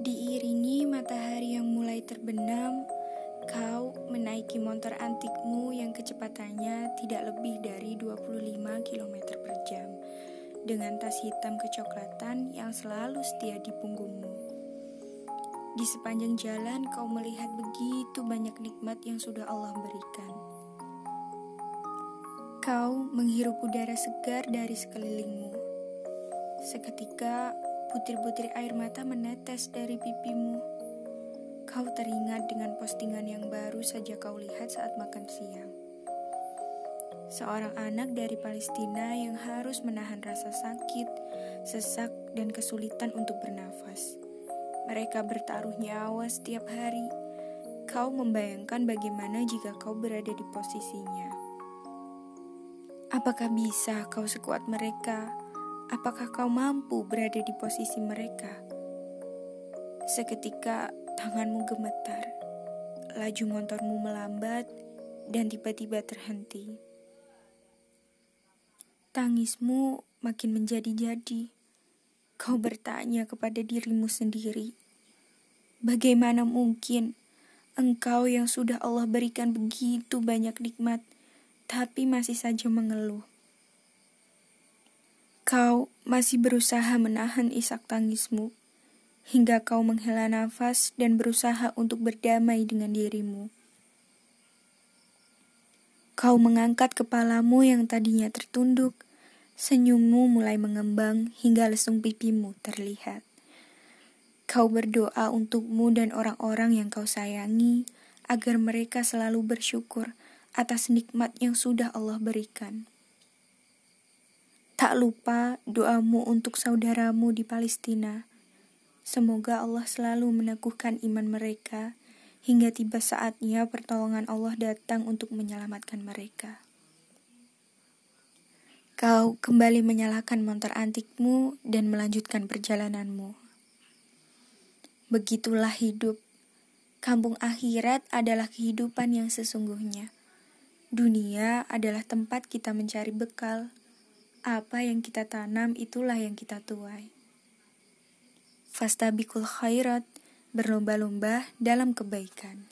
Diiringi matahari yang mulai terbenam, kau menaiki motor antikmu yang kecepatannya tidak lebih dari 25 km per jam dengan tas hitam kecoklatan yang selalu setia di punggungmu. Di sepanjang jalan kau melihat begitu banyak nikmat yang sudah Allah berikan. Kau menghirup udara segar dari sekelilingmu. Seketika butir-butir air mata menetes dari pipimu. Kau teringat dengan postingan yang baru saja kau lihat saat makan siang. Seorang anak dari Palestina yang harus menahan rasa sakit, sesak, dan kesulitan untuk bernafas. Mereka bertaruh nyawa setiap hari. Kau membayangkan bagaimana jika kau berada di posisinya. Apakah bisa kau sekuat mereka? Apakah kau mampu berada di posisi mereka? Seketika tanganmu gemetar, laju motormu melambat, dan tiba-tiba terhenti. Tangismu makin menjadi-jadi. Kau bertanya kepada dirimu sendiri, bagaimana mungkin engkau yang sudah Allah berikan begitu banyak nikmat? tapi masih saja mengeluh. Kau masih berusaha menahan isak tangismu hingga kau menghela nafas dan berusaha untuk berdamai dengan dirimu. Kau mengangkat kepalamu yang tadinya tertunduk, senyummu mulai mengembang hingga lesung pipimu terlihat. Kau berdoa untukmu dan orang-orang yang kau sayangi agar mereka selalu bersyukur atas nikmat yang sudah Allah berikan. Tak lupa doamu untuk saudaramu di Palestina. Semoga Allah selalu meneguhkan iman mereka hingga tiba saatnya pertolongan Allah datang untuk menyelamatkan mereka. Kau kembali menyalakan motor antikmu dan melanjutkan perjalananmu. Begitulah hidup. Kampung akhirat adalah kehidupan yang sesungguhnya. Dunia adalah tempat kita mencari bekal. Apa yang kita tanam itulah yang kita tuai. Fastabikul khairat, berlomba-lomba dalam kebaikan.